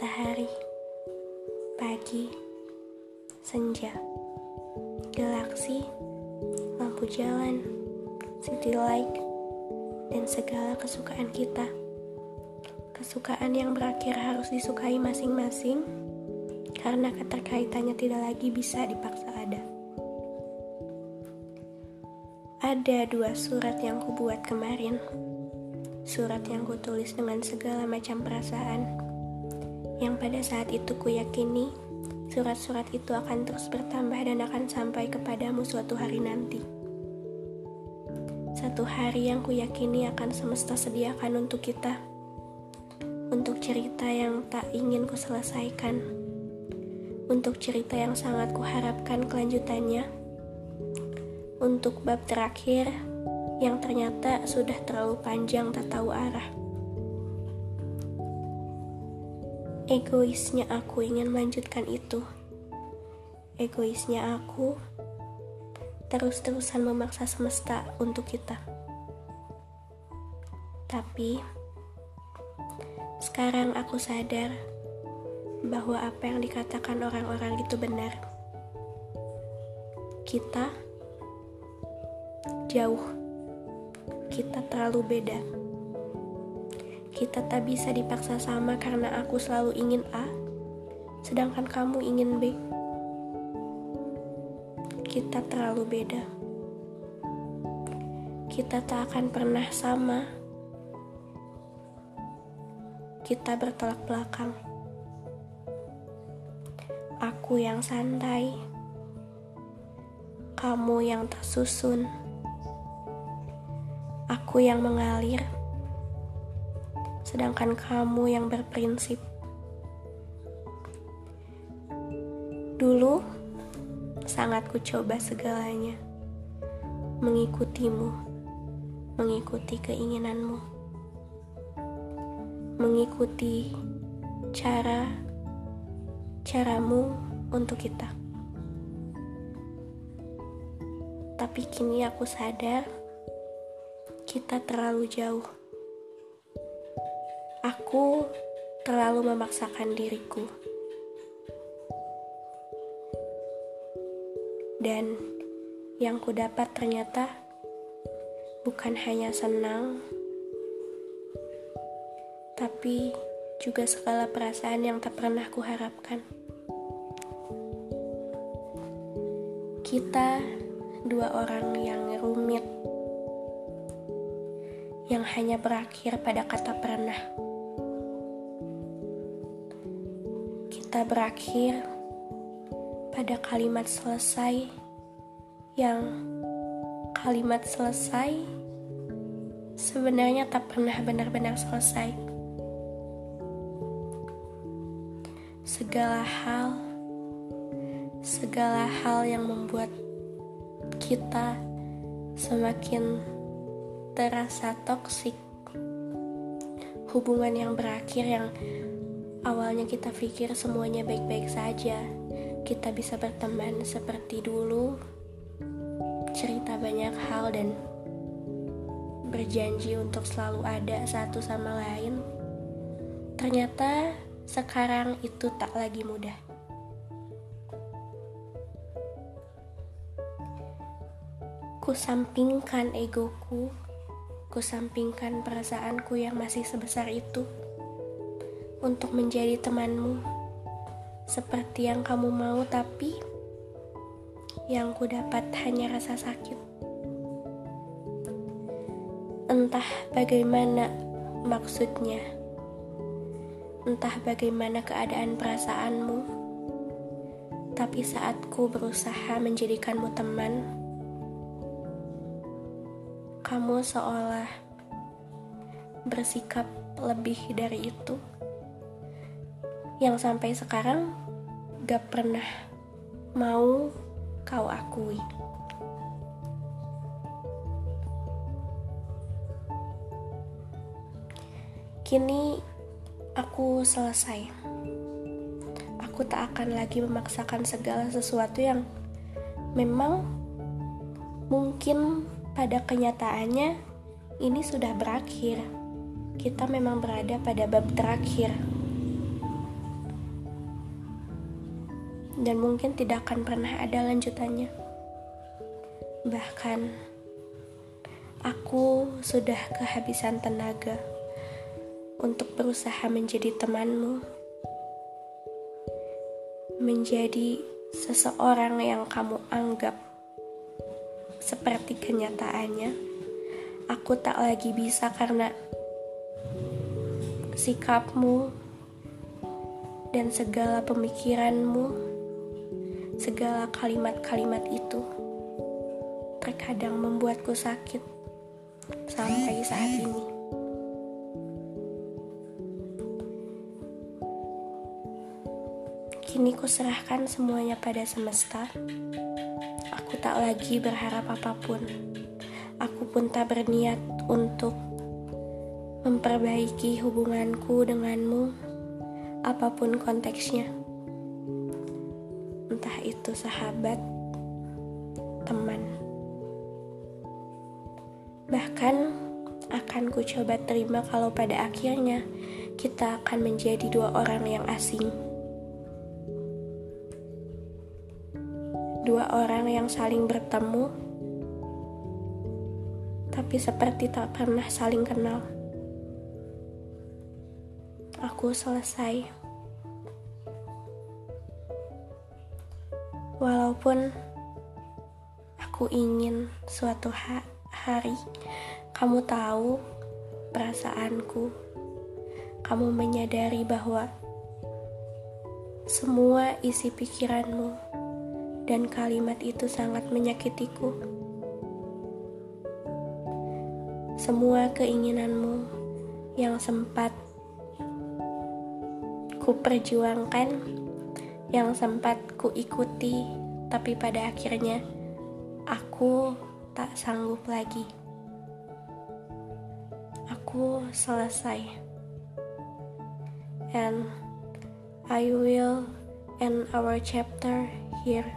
matahari, pagi, senja, galaksi, lampu jalan, city light, dan segala kesukaan kita. Kesukaan yang berakhir harus disukai masing-masing karena keterkaitannya tidak lagi bisa dipaksa ada. Ada dua surat yang kubuat kemarin Surat yang kutulis dengan segala macam perasaan. Yang pada saat itu kuyakini Surat-surat itu akan terus bertambah dan akan sampai kepadamu suatu hari nanti. Satu hari yang kuyakini akan semesta sediakan untuk kita. Untuk cerita yang tak ingin kuselesaikan. Untuk cerita yang sangat kuharapkan kelanjutannya. Untuk bab terakhir yang ternyata sudah terlalu panjang tak tahu arah. Egoisnya aku ingin melanjutkan itu. Egoisnya aku terus-terusan memaksa semesta untuk kita. Tapi sekarang aku sadar bahwa apa yang dikatakan orang-orang itu benar. Kita jauh kita terlalu beda. Kita tak bisa dipaksa sama karena aku selalu ingin A, sedangkan kamu ingin B. Kita terlalu beda. Kita tak akan pernah sama. Kita bertolak belakang. Aku yang santai, kamu yang tersusun aku yang mengalir, sedangkan kamu yang berprinsip. Dulu, sangat ku coba segalanya, mengikutimu, mengikuti keinginanmu, mengikuti cara caramu untuk kita. Tapi kini aku sadar kita terlalu jauh. Aku terlalu memaksakan diriku. Dan yang ku dapat ternyata bukan hanya senang, tapi juga segala perasaan yang tak pernah kuharapkan. Kita dua orang yang rumit yang hanya berakhir pada kata pernah. Kita berakhir pada kalimat selesai yang kalimat selesai sebenarnya tak pernah benar-benar selesai. Segala hal, segala hal yang membuat kita semakin terasa toksik hubungan yang berakhir yang awalnya kita pikir semuanya baik-baik saja. Kita bisa berteman seperti dulu cerita banyak hal dan berjanji untuk selalu ada satu sama lain. Ternyata sekarang itu tak lagi mudah. Kusampingkan egoku kusampingkan perasaanku yang masih sebesar itu untuk menjadi temanmu. Seperti yang kamu mau tapi yang ku dapat hanya rasa sakit. Entah bagaimana maksudnya. Entah bagaimana keadaan perasaanmu. Tapi saat ku berusaha menjadikanmu teman kamu seolah bersikap lebih dari itu yang sampai sekarang gak pernah mau kau akui. Kini aku selesai. Aku tak akan lagi memaksakan segala sesuatu yang memang mungkin pada kenyataannya ini sudah berakhir. Kita memang berada pada bab terakhir. dan mungkin tidak akan pernah ada lanjutannya. Bahkan aku sudah kehabisan tenaga untuk berusaha menjadi temanmu, menjadi seseorang yang kamu anggap seperti kenyataannya. Aku tak lagi bisa karena sikapmu dan segala pemikiranmu, segala kalimat-kalimat itu terkadang membuatku sakit sampai saat ini. Kini ku serahkan semuanya pada semesta. Aku tak lagi berharap apa pun. Aku pun tak berniat untuk memperbaiki hubunganku denganmu, apa pun konteksnya. Entah itu sahabat, teman, bahkan akan ku coba terima kalau pada akhirnya kita akan menjadi dua orang yang asing. Dua orang yang saling bertemu, tapi seperti tak pernah saling kenal aku selesai. Walaupun aku ingin suatu ha hari kamu tahu perasaanku, kamu menyadari bahwa semua isi pikiranmu dan kalimat itu sangat menyakitiku. Semua keinginanmu yang sempat ku perjuangkan, yang sempat ku ikuti, tapi pada akhirnya aku tak sanggup lagi. Aku selesai. And I will end our chapter here.